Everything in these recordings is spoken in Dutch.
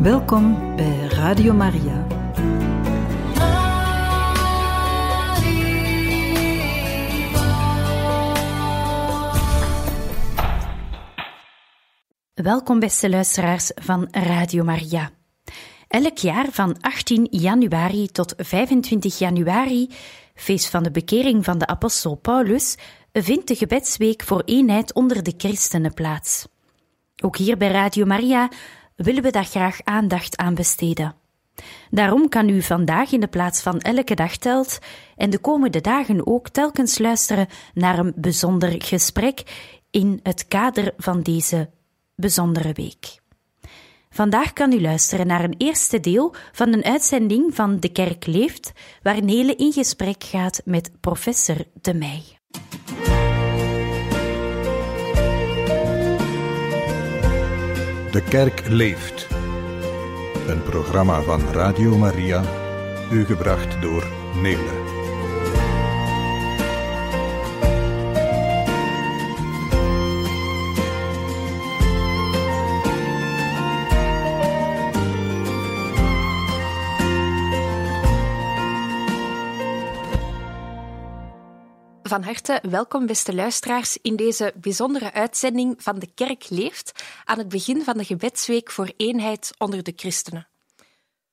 Welkom bij Radio Maria. Welkom beste luisteraars van Radio Maria. Elk jaar van 18 januari tot 25 januari, feest van de bekering van de apostel Paulus, vindt de gebedsweek voor eenheid onder de christenen plaats. Ook hier bij Radio Maria willen we daar graag aandacht aan besteden. Daarom kan u vandaag in de plaats van elke dag telt en de komende dagen ook telkens luisteren naar een bijzonder gesprek in het kader van deze bijzondere week. Vandaag kan u luisteren naar een eerste deel van een uitzending van De Kerk Leeft, waar Nele in gesprek gaat met professor De Meij. De Kerk Leeft. Een programma van Radio Maria, u gebracht door Nele. Van harte welkom, beste luisteraars, in deze bijzondere uitzending van De Kerk Leeft aan het begin van de gebedsweek voor eenheid onder de christenen.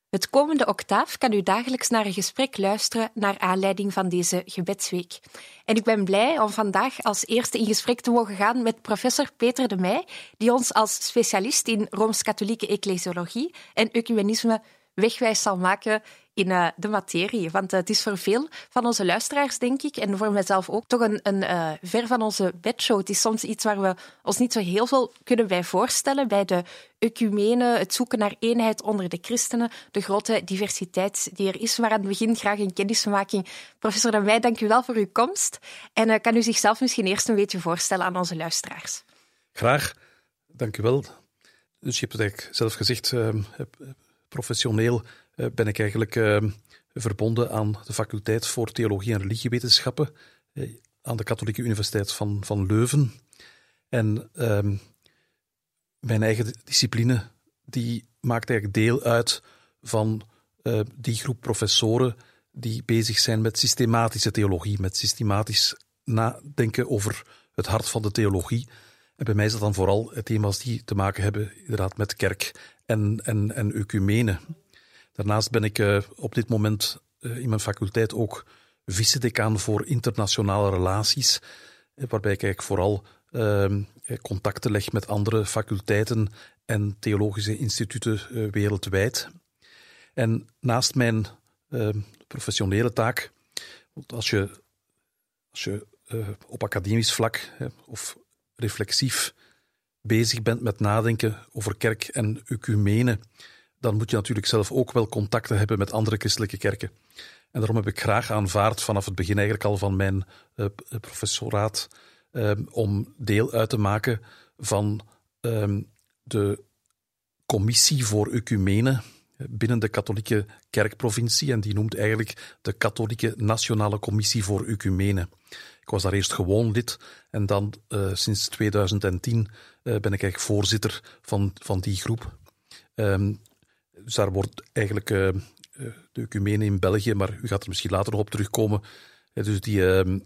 Het komende octaaf kan u dagelijks naar een gesprek luisteren naar aanleiding van deze gebedsweek. En ik ben blij om vandaag als eerste in gesprek te mogen gaan met professor Peter de Meij, die ons als specialist in Rooms-Katholieke ecclesiologie en ecumenisme wegwijs zal maken in uh, de materie. Want uh, het is voor veel van onze luisteraars, denk ik, en voor mezelf ook, toch een, een uh, ver van onze bedshow. Het is soms iets waar we ons niet zo heel veel kunnen bij voorstellen, bij de ecumene, het zoeken naar eenheid onder de christenen, de grote diversiteit die er is. Maar aan het begin graag een kennismaking. Professor De Meij, dank u wel voor uw komst. En kan u zichzelf misschien eerst een beetje voorstellen aan onze luisteraars? Graag, dank u wel. Dus je hebt het eigenlijk zelf gezegd, professioneel eh, ben ik eigenlijk eh, verbonden aan de faculteit voor Theologie en Religiewetenschappen eh, aan de Katholieke Universiteit van, van Leuven. En ehm, mijn eigen discipline die maakt eigenlijk deel uit van die groep professoren die bezig zijn met systematische theologie, met systematisch nadenken over het hart van de theologie. En bij mij is dat dan vooral thema's die te maken hebben inderdaad met kerk en, en, en ecumene. Daarnaast ben ik uh, op dit moment uh, in mijn faculteit ook vice-decaan voor internationale relaties, eh, waarbij ik eigenlijk vooral ehm, contacten leg met andere faculteiten en theologische instituten wereldwijd. En naast mijn ehm, professionele taak, als je, als je op academisch vlak of reflexief bezig bent met nadenken over kerk en ecumene, dan moet je natuurlijk zelf ook wel contacten hebben met andere christelijke kerken. En daarom heb ik graag aanvaard vanaf het begin eigenlijk al van mijn uh, professoraat um, om deel uit te maken van um, de commissie voor ecumene binnen de katholieke kerkprovincie. En die noemt eigenlijk de Katholieke Nationale Commissie voor Ecumene. Ik was daar eerst gewoon lid en dan uh, sinds 2010 uh, ben ik eigenlijk voorzitter van, van die groep. Um, dus daar wordt eigenlijk uh, de ecumene in België, maar u gaat er misschien later nog op terugkomen. dus die, uh,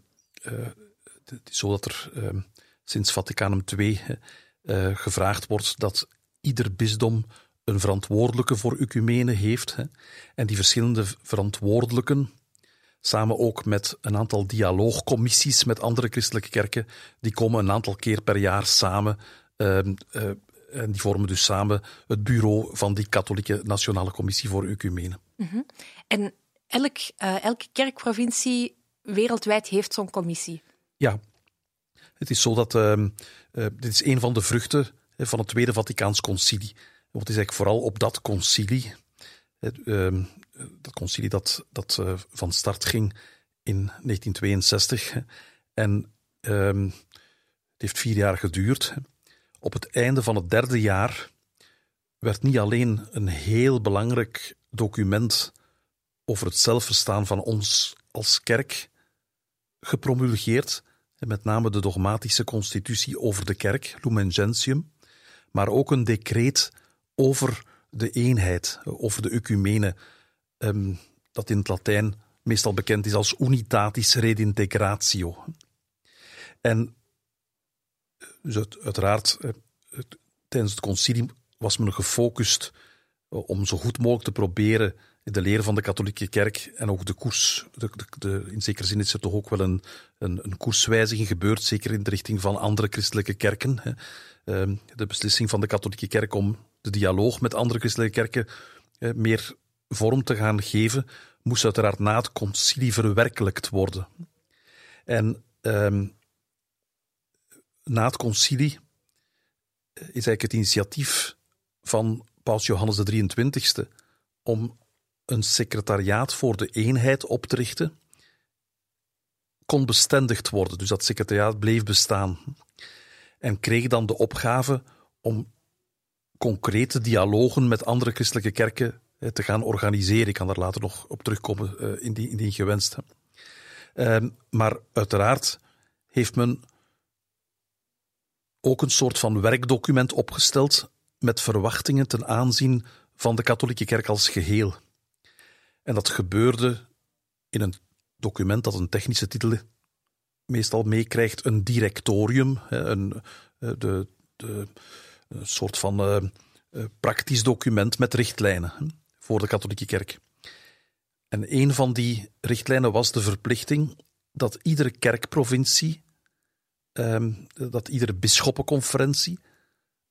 het is zo dat er ehm, sinds Vaticanum II gevraagd wordt dat ieder bisdom een verantwoordelijke voor ecumene heeft. Hè, en die verschillende verantwoordelijken, samen ook met een aantal dialoogcommissies met andere christelijke kerken, die komen een aantal keer per jaar samen uh, uh, en die vormen dus samen het bureau van die katholieke Nationale Commissie voor Ecumene. Mm -hmm. En elk, uh, elke kerkprovincie wereldwijd heeft zo'n commissie? Ja. Het is zo dat uh, uh, dit is een van de vruchten van het Tweede Vaticaans Concilie. Want het is eigenlijk vooral op dat concilie, ehm, dat concilie dat, dat van start ging in 1962 en ehm, het heeft vier jaar geduurd. Op het einde van het derde jaar werd niet alleen een heel belangrijk document over het zelfverstaan van ons als kerk gepromulgeerd, met name de dogmatische constitutie over de kerk, Lumen Gentium, maar ook een decreet over de eenheid, over de ecumene, um, dat in het Latijn meestal bekend is als unitatis redintegratio. En dus uiteraard, tijdens het concilie was men gefocust om zo goed mogelijk te proberen de leer van de katholieke kerk en ook de koers. De, de, in zekere zin is er toch ook wel een, een, een, koerswijziging gebeurd, zeker in de richting van andere christelijke kerken. Ehm, de beslissing van de katholieke kerk om de dialoog met andere christelijke kerken meer vorm te gaan geven, moest uiteraard na het concilie verwerkelijkt worden. En ehm, na het concilie is eigenlijk het initiatief van Paus Johannes de 23e om een secretariaat voor de eenheid op te richten, kon bestendigd worden. Dus dat secretariaat bleef bestaan. En kreeg dan de opgave om concrete dialogen met andere christelijke kerken te gaan organiseren. Ik kan daar later nog op terugkomen, uh, indien, indien gewenst. Uh, maar uiteraard heeft men ook een soort van werkdocument opgesteld met verwachtingen ten aanzien van de katholieke kerk als geheel. En dat gebeurde in een document dat een technische titel meestal meekrijgt, een directorium, een, eh, de, de, een soort van praktisch document met richtlijnen voor de katholieke kerk. En een van die richtlijnen was de verplichting dat iedere kerkprovincie, ehm, dat iedere bisschoppenconferentie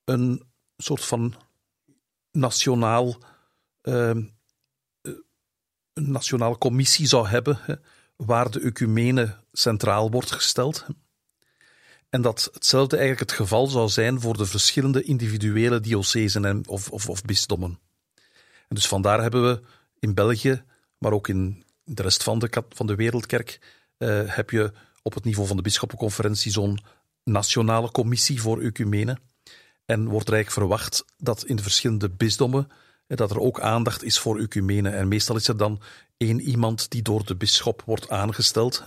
een soort van nationaal ehm, een nationale commissie zou hebben waar de ecumene centraal wordt gesteld. En dat hetzelfde eigenlijk het geval zou zijn voor de verschillende individuele diocesen en, of, of, of bisdommen. Dus vandaar hebben we in België, maar ook in de rest van de, van de wereldkerk, eh, heb je op het niveau van de bisschoppenconferentie zo'n nationale commissie voor ecumene. En wordt er eigenlijk verwacht dat in de verschillende bisdommen dat er ook aandacht is voor ecumene. En meestal is er dan één iemand die door de bisschop wordt aangesteld.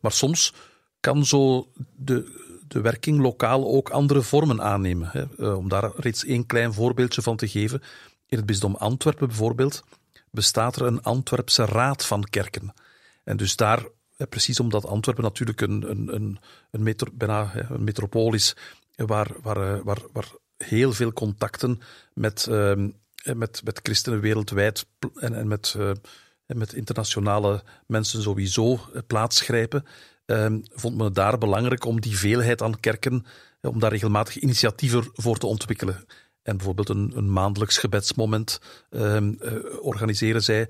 Maar soms kan zo de, de werking lokaal ook andere vormen aannemen. Eh, om daar reeds één klein voorbeeldje van te geven. In het bisdom Antwerpen bijvoorbeeld bestaat er een Antwerpse raad van kerken. En dus daar, precies omdat Antwerpen natuurlijk een, een, een, een, metro, bijna een metropool is, waar, waar, eh, waar, waar heel veel contacten met ehm, met, met christenen wereldwijd en, en met, uh, met internationale mensen sowieso eh, plaatsgrijpen, uh, vond men het daar belangrijk om die veelheid aan kerken, eh, om daar regelmatig initiatieven voor te ontwikkelen. En bijvoorbeeld een, maandelijks gebedsmoment uh, organiseren zij,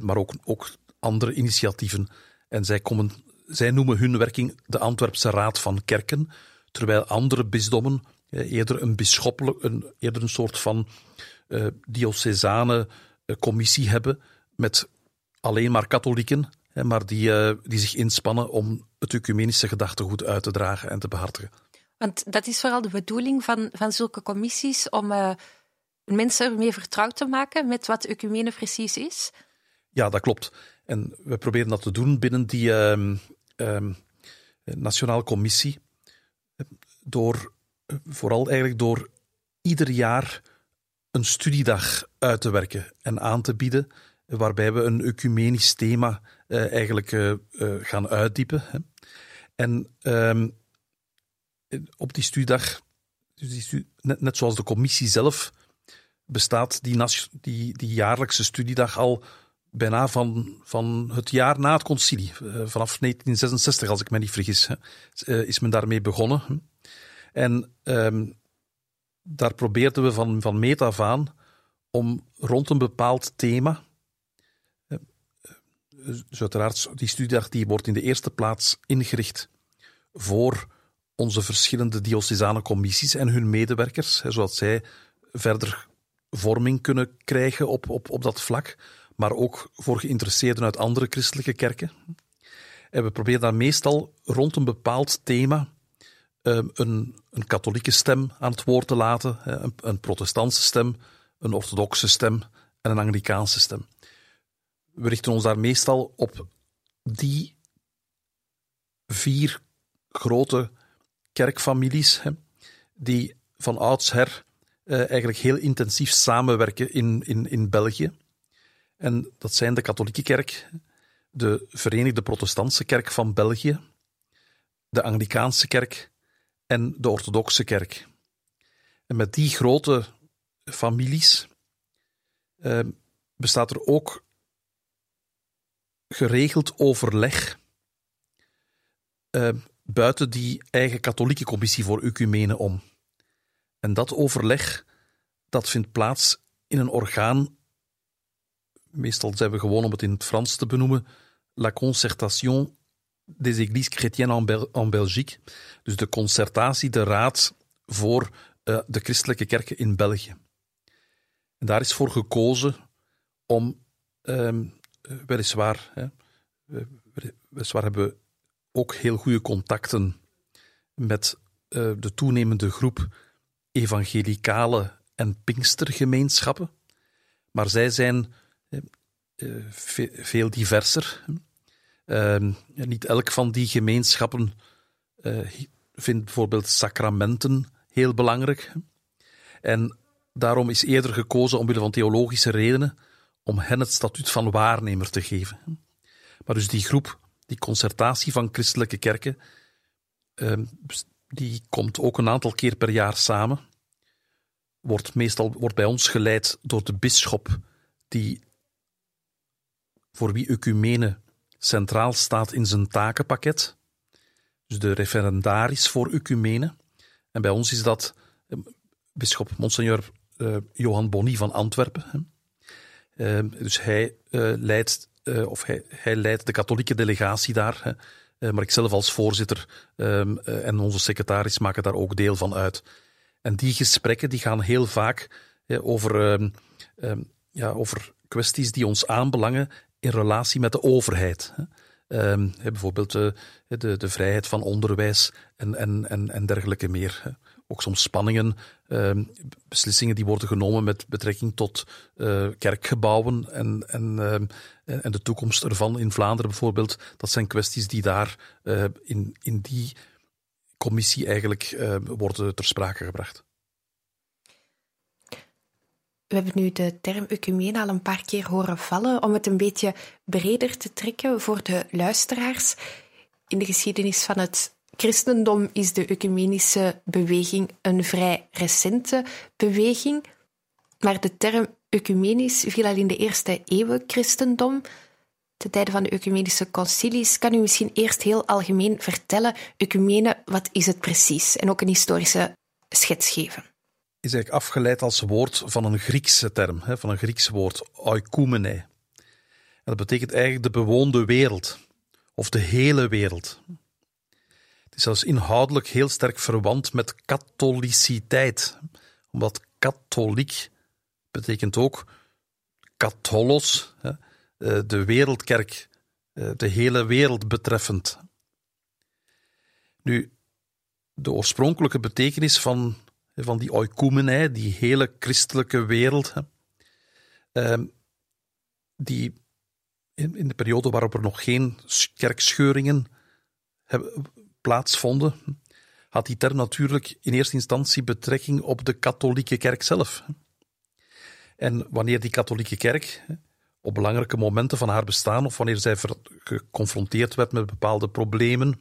maar ook, ook andere initiatieven. En zij, komen, zij noemen hun werking de Antwerpse Raad van Kerken, terwijl andere bisdommen eerder een bisschoppelijk, een, eerder een soort van diocesane commissie hebben met alleen maar katholieken, hè, maar die, die zich inspannen om het ecumenische gedachtegoed uit te dragen en te behartigen. Want dat is vooral de bedoeling van, van zulke commissies om mensen ermee vertrouwd te maken met wat ecumene precies is? Ja, dat klopt. En we proberen dat te doen binnen die uh, uh, Nationale Commissie. Door, vooral eigenlijk door ieder jaar een studiedag uit te werken en aan te bieden, waarbij we een ecumenisch thema uh, eigenlijk uh, uh, gaan uitdiepen. En ehm, op die studiedag, dus net, zoals de commissie zelf, bestaat die, die, die jaarlijkse studiedag al bijna van, van het jaar na het concilie. vanaf 1966, als ik me niet vergis, hè, is men daarmee begonnen. En um, daar probeerden we van, van meet af aan om rond een bepaald thema. Eh, dus uiteraard, die studiedag die wordt in de eerste plaats ingericht voor onze verschillende diocesane commissies en hun medewerkers, zodat zij verder vorming kunnen krijgen op, op, op dat vlak, maar ook voor geïnteresseerden uit andere christelijke kerken. En we proberen dan meestal rond een bepaald thema Ehm, een, een, katholieke stem aan het woord te laten, een, een protestantse stem, een orthodoxe stem en een Anglikaanse stem. We richten ons daar meestal op die vier grote kerkfamilies, die van oudsher eigenlijk heel intensief samenwerken in, in, in België. En dat zijn de katholieke kerk, de Verenigde Protestantse Kerk van België, de Anglikaanse Kerk en de Orthodoxe Kerk. En met die grote families eh, bestaat er ook geregeld overleg uh, buiten die eigen katholieke commissie voor ecumene om. En dat overleg dat vindt plaats in een orgaan, meestal zijn we gewoon om het in het Frans te benoemen, La Concertation des Églises Chrétiennes en, Bel en Belgique. Dus de concertatie, de raad voor uh, de christelijke kerken in België. En daar is voor gekozen om, um, weliswaar, hè, weliswaar hebben we ook heel goede contacten met uh, de toenemende groep evangelicale en pinkstergemeenschappen, maar zij zijn uh, veel diverser. Uh, niet elk van die gemeenschappen vindt bijvoorbeeld sacramenten heel belangrijk. En daarom is eerder gekozen, omwille van theologische redenen, om hen het statuut van waarnemer te geven. Maar dus die groep, die concertatie van christelijke kerken, ehm, die komt ook een aantal keer per jaar samen. Wordt meestal wordt bij ons geleid door de bisschop, die voor wie ecumene centraal staat in zijn takenpakket. Dus de referendaris voor ecumene. En bij ons is dat uh, bisschop Monseigneur uh, Johan Bonny van Antwerpen. Uh, dus hij leidt, of hij, leidt de katholieke delegatie daar. maar ik zelf als voorzitter ehm, en onze secretaris maken daar ook deel van uit. En die gesprekken die gaan heel vaak over, ehm, ehm, ja, over kwesties die ons aanbelangen in relatie met de overheid. Um, bijvoorbeeld de, de, vrijheid van onderwijs en, en, en, en dergelijke meer. Ook soms spanningen, um, beslissingen die worden genomen met betrekking tot uh, kerkgebouwen en, en, um, en de toekomst ervan in Vlaanderen bijvoorbeeld. Dat zijn kwesties die daar uh, in, in die commissie eigenlijk uh, worden ter sprake gebracht. We hebben nu de term ecumene al een paar keer horen vallen. Om het een beetje breder te trekken voor de luisteraars. In de geschiedenis van het christendom is de ecumenische beweging een vrij recente beweging. Maar de term ecumenisch viel al in de eerste eeuwen christendom. Ten tijde van de ecumenische concilies. Kan u misschien eerst heel algemeen vertellen, ecumene, wat is het precies? En ook een historische schets geven is eigenlijk afgeleid als woord van een Griekse term, van een Grieks woord, oikoumene. En dat betekent eigenlijk de bewoonde wereld, of de hele wereld. Is zelfs inhoudelijk heel sterk verwant met katholiciteit, omdat katholiek betekent ook katholos, eh, de wereldkerk, eh, de hele wereld betreffend. Nu, de oorspronkelijke betekenis van van die oikoumene, die hele christelijke wereld, ehm, die in, de periode waarop er nog geen kerkscheuringen plaatsvonden, had die term natuurlijk in eerste instantie betrekking op de katholieke kerk zelf. En wanneer die katholieke kerk op belangrijke momenten van haar bestaan, of wanneer zij geconfronteerd werd met bepaalde problemen,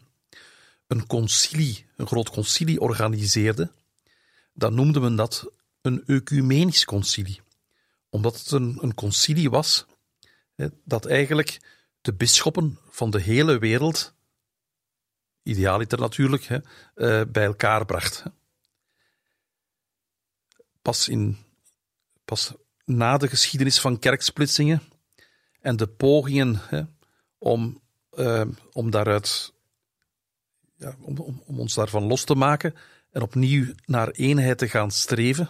een concilie, een groot concilie organiseerde, dan noemde men dat een ecumenisch concilie. Omdat het een, een concilie was dat eigenlijk de bisschoppen van de hele wereld, idealiter natuurlijk, hè, uh, bij elkaar bracht. Pas, in, pas na de geschiedenis van kerksplitsingen en de pogingen hè, om, uh, om daaruit ja, om, om, om, ons daarvan los te maken, en opnieuw naar eenheid te gaan streven,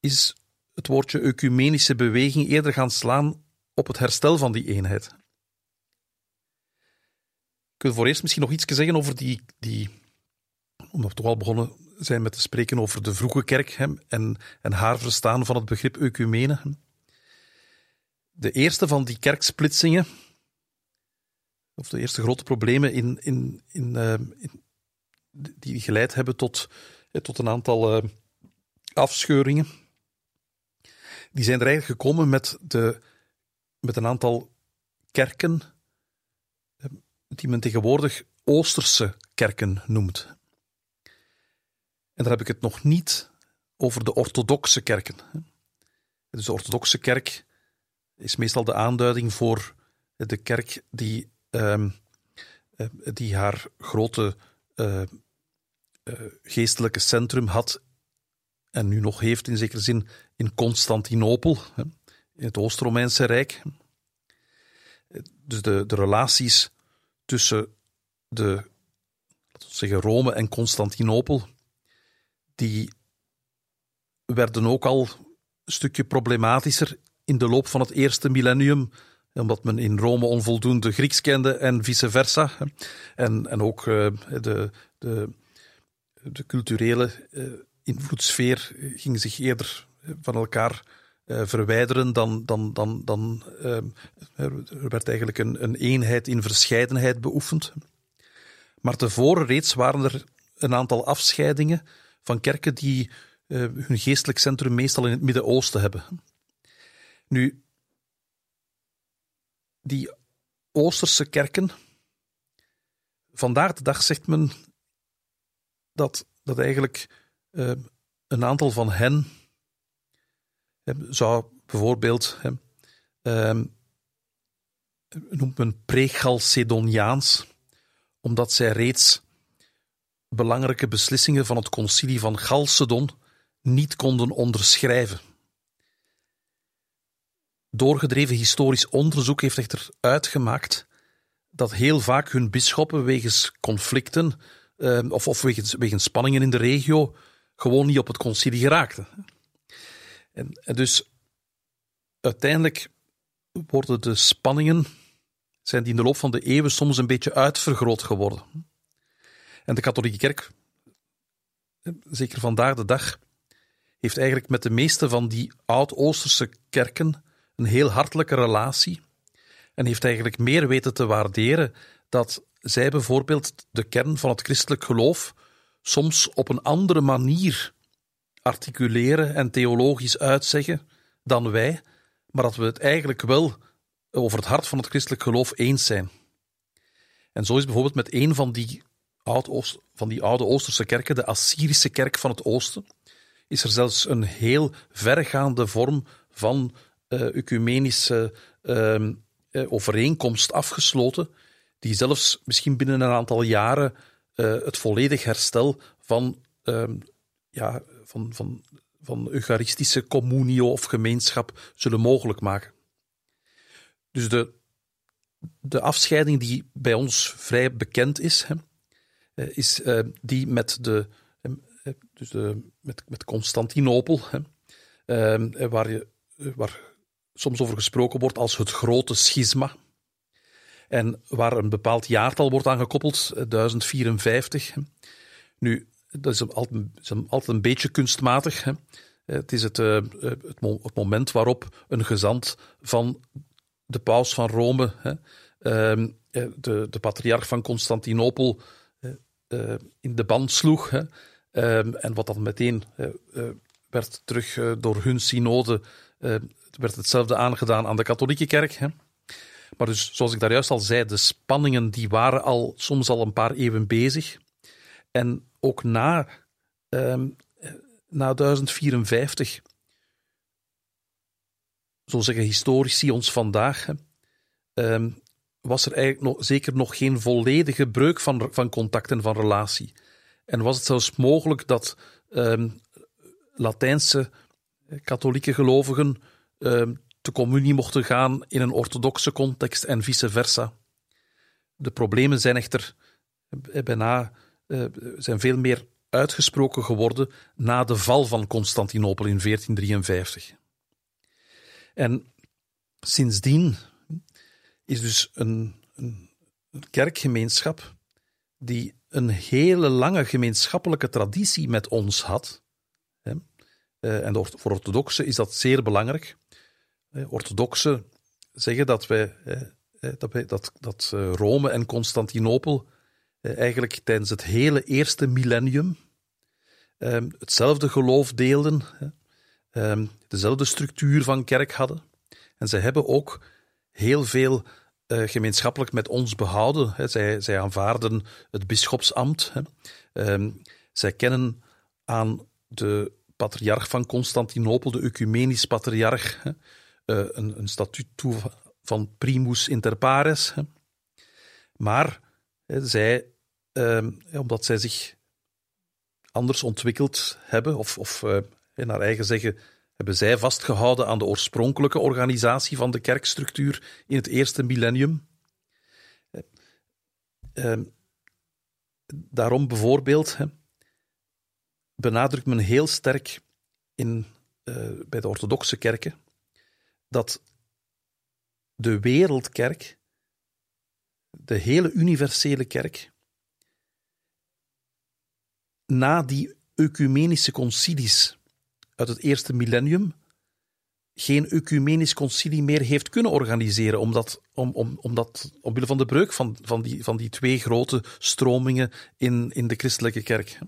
is het woordje ecumenische beweging eerder gaan slaan op het herstel van die eenheid. Ik wil voor eerst misschien nog iets zeggen over die, die omdat we toch al begonnen zijn met te spreken over de vroege kerk hè, en, en haar verstaan van het begrip ecumene. De eerste van die kerksplitsingen, of de eerste grote problemen in, in, in, in die geleid hebben tot, tot een aantal uh, afscheuringen. Die zijn er eigenlijk gekomen met, de, met een aantal kerken die men tegenwoordig Oosterse kerken noemt. En daar heb ik het nog niet over de orthodoxe kerken. Dus de orthodoxe kerk is meestal de aanduiding voor de kerk die, um, die haar grote uh, uh, geestelijke centrum had en nu nog heeft in zekere zin in Constantinopel, in het Oost-Romeinse Rijk. Dus de, de relaties tussen de, zeggen, Rome en Constantinopel, die werden ook al een stukje problematischer in de loop van het eerste millennium, omdat men in Rome onvoldoende Grieks kende en vice versa. En, en ook uh, de, de, de culturele uh, invloedssfeer ging zich eerder van elkaar uh, verwijderen dan. dan, dan, dan er werd eigenlijk een, een eenheid in verscheidenheid beoefend. Maar tevoren reeds waren er een aantal afscheidingen van kerken die uh, hun geestelijk centrum meestal in het Midden-Oosten hebben. Nu, die Oosterse kerken, vandaag de dag zegt men dat, dat eigenlijk uh, een aantal van hen zou bijvoorbeeld, uh, noemt men pre-Chalcedoniaans, omdat zij reeds belangrijke beslissingen van het concilie van Chalcedon niet konden onderschrijven. Doorgedreven historisch onderzoek heeft echter uitgemaakt dat heel vaak hun bisschoppen wegens conflicten uh, of, of wegens, wegens, spanningen in de regio gewoon niet op het concilie geraakten. En, dus uiteindelijk worden de spanningen zijn die in de loop van de eeuwen soms een beetje uitvergroot geworden. En de katholieke kerk, zeker vandaag de dag, heeft eigenlijk met de meeste van die oud-Oosterse kerken een heel hartelijke relatie en heeft eigenlijk meer weten te waarderen dat zij bijvoorbeeld de kern van het christelijk geloof soms op een andere manier articuleren en theologisch uitzeggen dan wij, maar dat we het eigenlijk wel over het hart van het christelijk geloof eens zijn. En zo is bijvoorbeeld met een van die, oud van die oude Oosterse kerken, de Assyrische kerk van het Oosten, is er zelfs een heel vergaande vorm van uh, ecumenische uh, overeenkomst afgesloten, die zelfs misschien binnen een aantal jaren uh, het volledig herstel van, ehm, ja, van, van, van eucharistische communio of gemeenschap zullen mogelijk maken. Dus de, de afscheiding die bij ons vrij bekend is, hè, is die met de dus de, met, met Constantinopel, hè, waar, je, waar soms over gesproken wordt als het grote schisma. En waar een bepaald jaartal wordt aangekoppeld, 1054. Nu, dat is altijd, een beetje kunstmatig. Hè. Het is het, uh, het, het, moment waarop een gezant van de paus van Rome, hè, uh, de, de patriarch van Constantinopel, in de band sloeg. Hè, Ehm, en wat dan meteen werd terug door hun synode, werd hetzelfde aangedaan aan de katholieke kerk. Hè. Maar dus, zoals ik daar juist al zei, de spanningen die waren al soms al een paar eeuwen bezig. En ook na, na 1054, zo zeggen historici ons vandaag, um, was er eigenlijk nog, zeker nog geen volledige breuk van, van contact en van relatie. En was het zelfs mogelijk dat um, Latijnse eh, katholieke gelovigen te communie mochten gaan in een orthodoxe context en vice versa. De problemen zijn echter eh, bijna uh, zijn veel meer uitgesproken geworden na de val van Constantinopel in 1453. En sindsdien is dus een, een, een kerkgemeenschap die een hele lange gemeenschappelijke traditie met ons had. Hè. Uh, en voor orthodoxen is dat zeer belangrijk. Uh, orthodoxen zeggen dat, wij, dat, dat, dat Rome en Constantinopel eigenlijk tijdens het hele eerste millennium ehm, hetzelfde geloof deelden, ehm, dezelfde structuur van kerk hadden. En ze hebben ook heel veel uh, gemeenschappelijk met ons behouden. Zij, zij aanvaarden het bisschopsambt. Hè. Ehm, zij kennen aan de patriarch van Constantinopel, de ecumenisch patriarch, uh, een, een statuut toe van primus inter pares. Maar zij, uh, omdat zij zich anders ontwikkeld hebben, of, of naar eigen zeggen hebben zij vastgehouden aan de oorspronkelijke organisatie van de kerkstructuur in het eerste millennium. Uh, daarom bijvoorbeeld benadrukt men heel sterk in, uh, bij de orthodoxe kerken dat de wereldkerk, de hele universele kerk, na die ecumenische concilies uit het eerste millennium geen ecumenisch concilie meer heeft kunnen organiseren, omdat, om, om, omdat, omwille van de breuk van, van, die, van die twee grote stromingen in, in de christelijke kerk.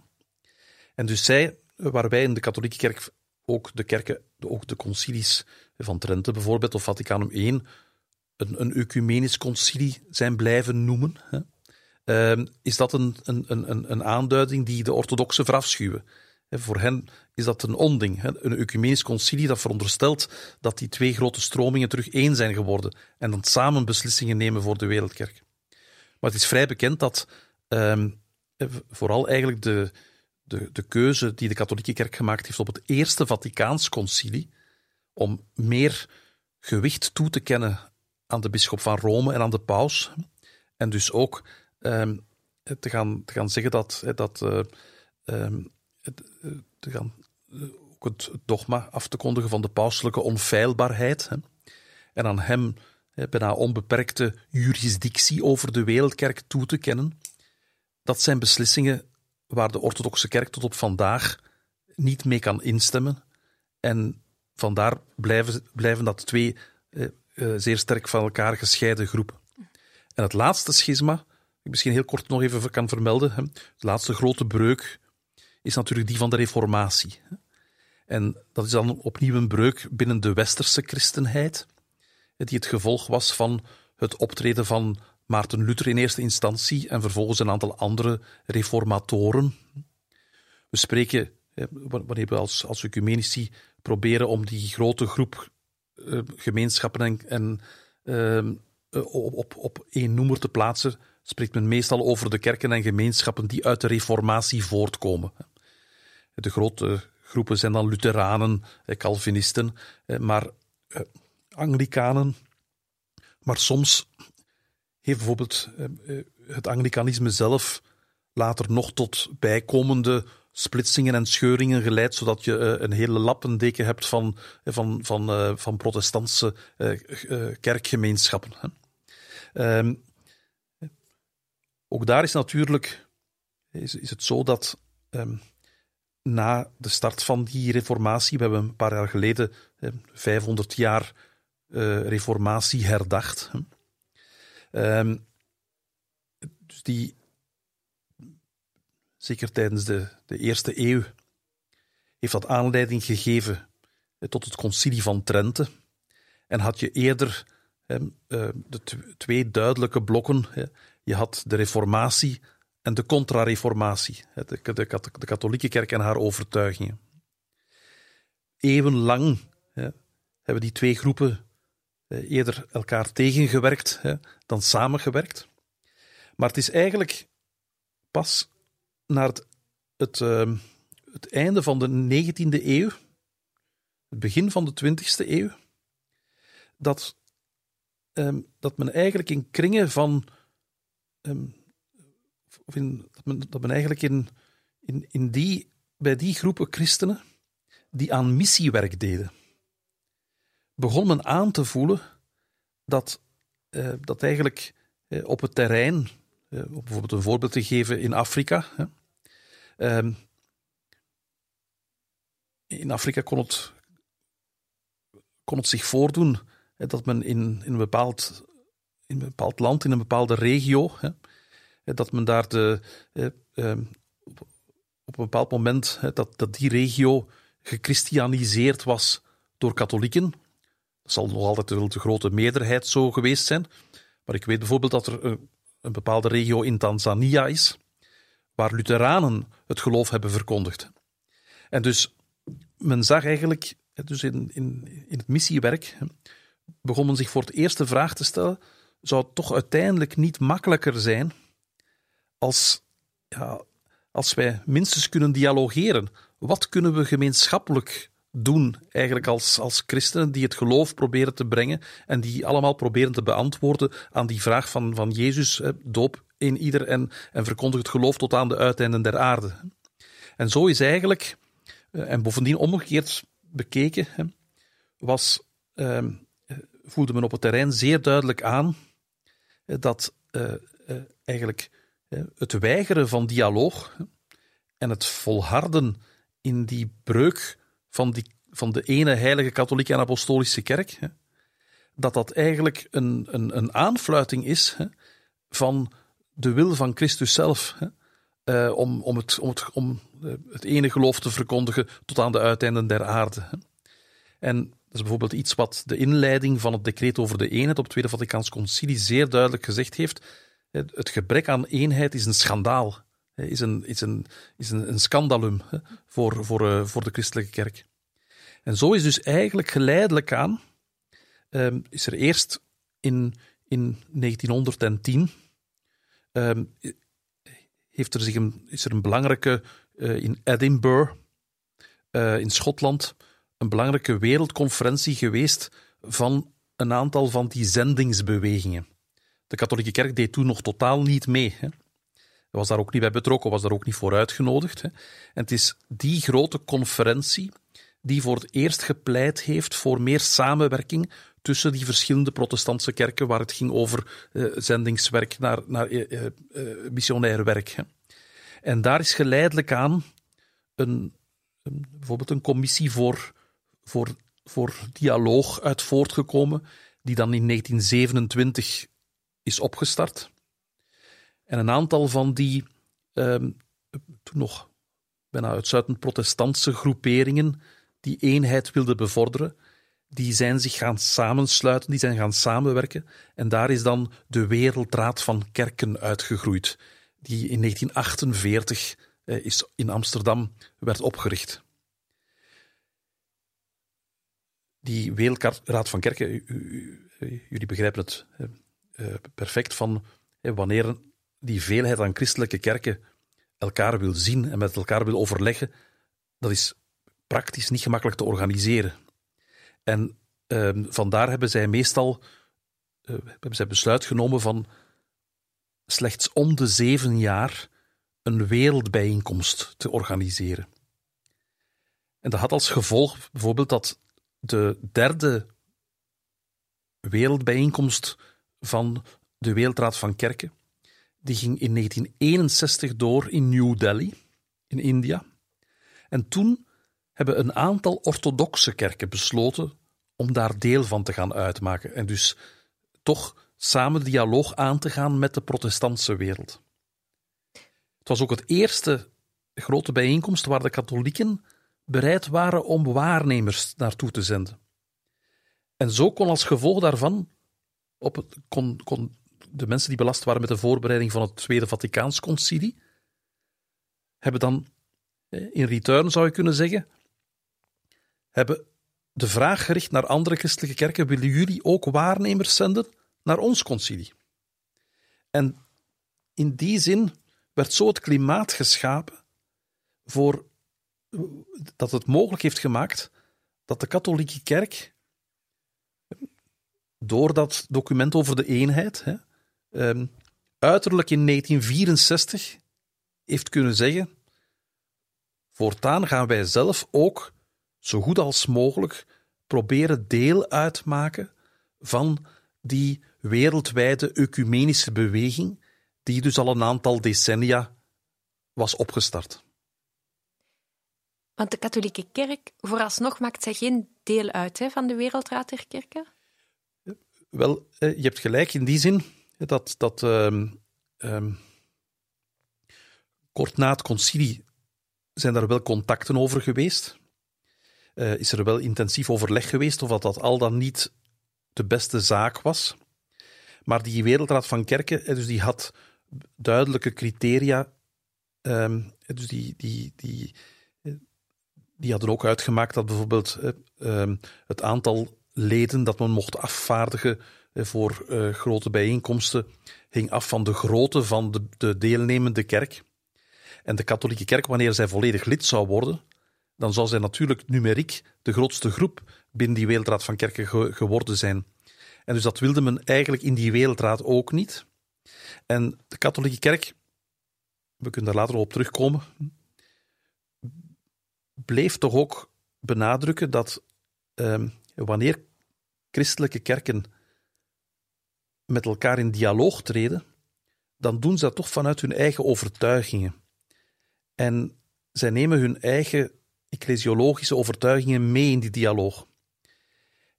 En dus zij, waar wij in de katholieke kerk ook de kerken, ook de concilies van Trente bijvoorbeeld, of Vaticanum I, een, een ecumenisch concilie zijn blijven noemen, hè, uh, is dat een, een, een, een aanduiding die de orthodoxen verafschuwen. Voor hen is dat een onding. Een ecumenisch concilie dat veronderstelt dat die twee grote stromingen terug één zijn geworden en dan samen beslissingen nemen voor de wereldkerk. Maar het is vrij bekend dat um, vooral eigenlijk de, de, de keuze die de katholieke kerk gemaakt heeft op het eerste Vaticaans concilie om meer gewicht toe te kennen aan de bisschop van Rome en aan de paus en dus ook um, te, gaan, te gaan zeggen dat, dat uh, um, te gaan, eh, ook het dogma af te kondigen van de pauselijke onfeilbaarheid. Hè. En aan hem bijna onbeperkte jurisdictie over de wereldkerk toe te kennen. Dat zijn beslissingen waar de orthodoxe kerk tot op vandaag niet mee kan instemmen. En vandaar blijven, blijven dat twee eh, eh, zeer sterk van elkaar gescheiden groepen. En het laatste schisma, ik misschien heel kort nog even kan vermelden, hè, de laatste grote breuk is natuurlijk die van de Reformatie. En dat is dan opnieuw een breuk binnen de westerse christenheid, die het gevolg was van het optreden van Maarten Luther in eerste instantie en vervolgens een aantal andere reformatoren. We spreken, wanneer we als, als ecumenici proberen om die grote groep gemeenschappen en, en uh, op, op, op één noemer te plaatsen, spreekt men meestal over de kerken en gemeenschappen die uit de reformatie voortkomen. De grote groepen zijn dan Lutheranen, Calvinisten, maar eh, Anglikanen. Maar soms heeft bijvoorbeeld eh, eh, het Anglikanisme zelf later nog tot bijkomende splitsingen en scheuringen geleid, zodat je een hele lappendeken hebt van, van, van, van protestantse kerkgemeenschappen. Ehm, ook daar is natuurlijk is, is het zo dat ehm, na de start van die reformatie, we hebben een paar jaar geleden 500 jaar uh, reformatie herdacht. Ehm, dus die, zeker tijdens de, de eerste eeuw, heeft dat aanleiding gegeven tot het concilie van Trente. En had je eerder uh, de twee duidelijke blokken. Je had de reformatie en de contra-reformatie, de, de, katholieke kerk en haar overtuigingen. Eeuwenlang hè, hebben die twee groepen eerder elkaar tegengewerkt hè, dan samengewerkt. Maar het is eigenlijk pas naar het, het, uh, het einde van de 19e eeuw, het begin van de 20e eeuw, dat, um, dat men eigenlijk in kringen van um, of in, dat, men, dat men eigenlijk in, in, in die, bij die groepen christenen die aan missiewerk deden, begon men aan te voelen dat, eh, dat eigenlijk eh, op het terrein, eh, om bijvoorbeeld een voorbeeld te geven in Afrika, ehm, in Afrika kon het, kon het zich voordoen dat men in, in, een bepaald, in een bepaald land, in een bepaalde regio, dat men daar de, eh, ehm, op een bepaald moment hè, dat, dat die regio gechristianiseerd was door katholieken. Dat zal nog altijd de grote meerderheid zo geweest zijn. Maar ik weet bijvoorbeeld dat er een, een bepaalde regio in Tanzania is, waar Lutheranen het geloof hebben verkondigd. En dus men zag eigenlijk, dus in, in, in het missiewerk, begon men zich voor het eerst de vraag te stellen: zou het toch uiteindelijk niet makkelijker zijn als, ja, als wij minstens kunnen dialogeren? Wat kunnen we gemeenschappelijk doen, eigenlijk als, als christenen die het geloof proberen te brengen en die allemaal proberen te beantwoorden aan die vraag van, van Jezus, doop in ieder en, en verkondig het geloof tot aan de uiteinden der aarde. En zo is eigenlijk, eh, en bovendien omgekeerd bekeken, was, ehm, voelde men op het terrein zeer duidelijk aan dat uh, uh, eigenlijk het weigeren van dialoog en het volharden in die breuk van, die, van de ene heilige katholieke en apostolische kerk, dat dat eigenlijk een, een, een aanfluiting is van de wil van Christus zelf. Hè, uh, om, om, het, om, het, om het ene geloof te verkondigen tot aan de uiteinden der aarde. En dat is bijvoorbeeld iets wat de inleiding van het decreet over de eenheid op het Tweede Vaticaans Concilie zeer duidelijk gezegd heeft. Het gebrek aan eenheid is een schandaal is een, is een, is een, een scandalum voor, voor, uh, voor de christelijke kerk. En zo is dus eigenlijk geleidelijk aan, um, is er eerst in, in 1910, um, heeft er zich een, is er een belangrijke, uh, in Edinburgh, uh, in Schotland, een belangrijke wereldconferentie geweest van een aantal van die zendingsbewegingen. De katholieke kerk deed toen nog totaal niet mee. Hè was daar ook niet bij betrokken, was daar ook niet voor uitgenodigd. Hè. En het is die grote conferentie die voor het eerst gepleit heeft voor meer samenwerking tussen die verschillende protestantse kerken, waar het ging over uh, zendingswerk naar, naar uh, uh, missionair werk. Hè. En daar is geleidelijk aan een, een, bijvoorbeeld een commissie voor, voor, voor dialoog uit voortgekomen, die dan in 1927 is opgestart. En een aantal van die um, toen nog bijna uitsluitend protestantse groeperingen die eenheid wilden bevorderen, die zijn zich gaan samensluiten, die zijn gaan samenwerken. En daar is dan de Wereldraad van Kerken uitgegroeid, die in 1948 eh, is in Amsterdam werd opgericht. Die Wereldraad van Kerken, jullie begrijpen het eh, perfect, van eh, wanneer die veelheid aan christelijke kerken elkaar wil zien en met elkaar wil overleggen, dat is praktisch niet gemakkelijk te organiseren. En uh, vandaar hebben zij meestal uh, hebben zij besluit genomen van slechts om de zeven jaar een wereldbijeenkomst te organiseren. En dat had als gevolg bijvoorbeeld dat de derde wereldbijeenkomst van de Wereldraad van Kerken die ging in 1961 door in New Delhi, in India. En toen hebben een aantal orthodoxe kerken besloten om daar deel van te gaan uitmaken en dus toch samen dialoog aan te gaan met de protestantse wereld. Het was ook het eerste grote bijeenkomst waar de katholieken bereid waren om waarnemers naartoe te zenden. En zo kon als gevolg daarvan op het, kon, kon de mensen die belast waren met de voorbereiding van het Tweede Vaticaans Concilie, hebben dan, in return zou je kunnen zeggen, hebben de vraag gericht naar andere christelijke kerken: willen jullie ook waarnemers zenden naar ons concilie? En in die zin werd zo het klimaat geschapen voor dat het mogelijk heeft gemaakt dat de katholieke kerk door dat document over de eenheid, hè, um, uiterlijk in 1964 heeft kunnen zeggen: voortaan gaan wij zelf ook zo goed als mogelijk proberen deel uitmaken van die wereldwijde ecumenische beweging, die dus al een aantal decennia was opgestart. Want de katholieke kerk, vooralsnog maakt zij geen deel uit hè, van de Wereldraad der Kerken? Wel, je hebt gelijk in die zin dat, dat um, um, kort na het concilie zijn daar wel contacten over geweest. Uh, is er wel intensief overleg geweest of dat, dat al dan niet de beste zaak was. Maar die Wereldraad van Kerken, dus die had duidelijke criteria. Um, dus die, die, die, die hadden ook uitgemaakt dat bijvoorbeeld uh, het aantal leden dat men mocht afvaardigen voor grote bijeenkomsten hing af van de grootte van de, de deelnemende kerk. En de katholieke kerk, wanneer zij volledig lid zou worden, dan zou zij natuurlijk numeriek de grootste groep binnen die wereldraad van kerken geworden zijn. En dus dat wilde men eigenlijk in die wereldraad ook niet. En de katholieke kerk, we kunnen daar later op terugkomen, bleef toch ook benadrukken dat eh, wanneer christelijke kerken met elkaar in dialoog treden, dan doen ze dat toch vanuit hun eigen overtuigingen. En zij nemen hun eigen ecclesiologische overtuigingen mee in die dialoog.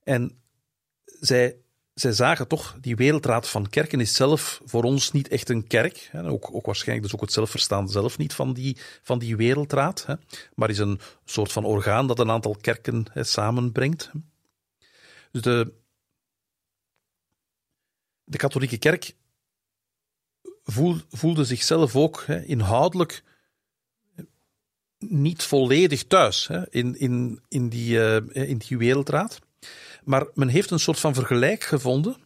En zij, zij zagen toch, die wereldraad van kerken is zelf voor ons niet echt een kerk. Hè, ook, ook waarschijnlijk dus ook het zelfverstaan zelf niet van die, van die wereldraad. Hè, maar is een soort van orgaan dat een aantal kerken hè, samenbrengt. Dus de, de katholieke kerk voelde zichzelf ook hè, inhoudelijk niet volledig thuis hè, in, in, in, die, uh, in die wereldraad. Maar men heeft een soort van vergelijk gevonden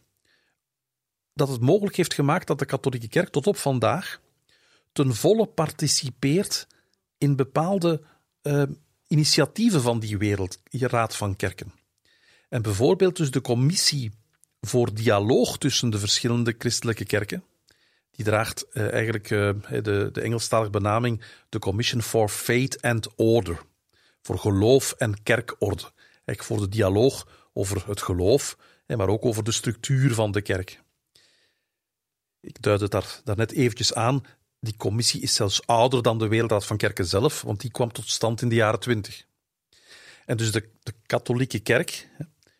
dat het mogelijk heeft gemaakt dat de katholieke kerk tot op vandaag ten volle participeert in bepaalde uh, initiatieven van die wereldraad van kerken. En bijvoorbeeld dus de commissie voor dialoog tussen de verschillende christelijke kerken. Die draagt uh, eigenlijk uh, de, de Engelstalige benaming de Commission for Faith and Order. Voor geloof en kerkorde. Eigenlijk voor de dialoog over het geloof, maar ook over de structuur van de kerk. Ik duid het daar, daarnet eventjes aan. Die commissie is zelfs ouder dan de Wereldraad van Kerken zelf, want die kwam tot stand in de jaren twintig. En dus de, de katholieke kerk,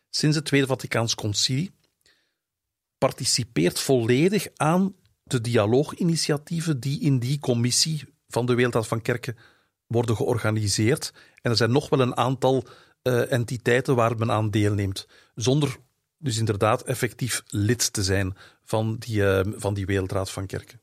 sinds het Tweede Vaticaans Concilie, participeert volledig aan de dialooginitiatieven die in die commissie van de Wereldraad van Kerken worden georganiseerd. En er zijn nog wel een aantal uh, entiteiten waar men aan deelneemt, zonder dus inderdaad effectief lid te zijn van die, uh, van die Wereldraad van Kerken.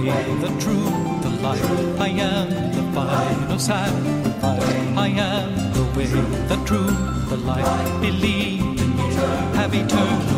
Way, the truth, the life. I am the final sacrifice. I am the way, the truth, the life. Believe in me, have eternal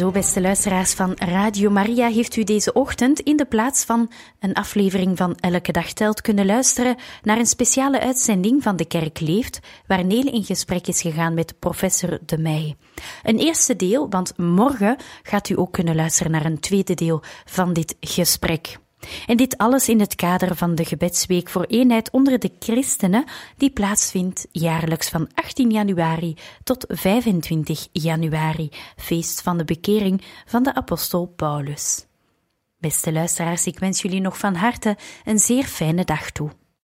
zo, beste luisteraars van Radio Maria, heeft u deze ochtend in de plaats van een aflevering van Elke Dag Telt kunnen luisteren naar een speciale uitzending van De Kerk Leeft, waar Nele in gesprek is gegaan met professor De Meij. Een eerste deel, want morgen gaat u ook kunnen luisteren naar een tweede deel van dit gesprek. En dit alles in het kader van de gebedsweek voor eenheid onder de christenen, die plaatsvindt jaarlijks van 18 januari tot 25 januari, feest van de bekering van de apostel Paulus. Beste luisteraars, ik wens jullie nog van harte een zeer fijne dag toe.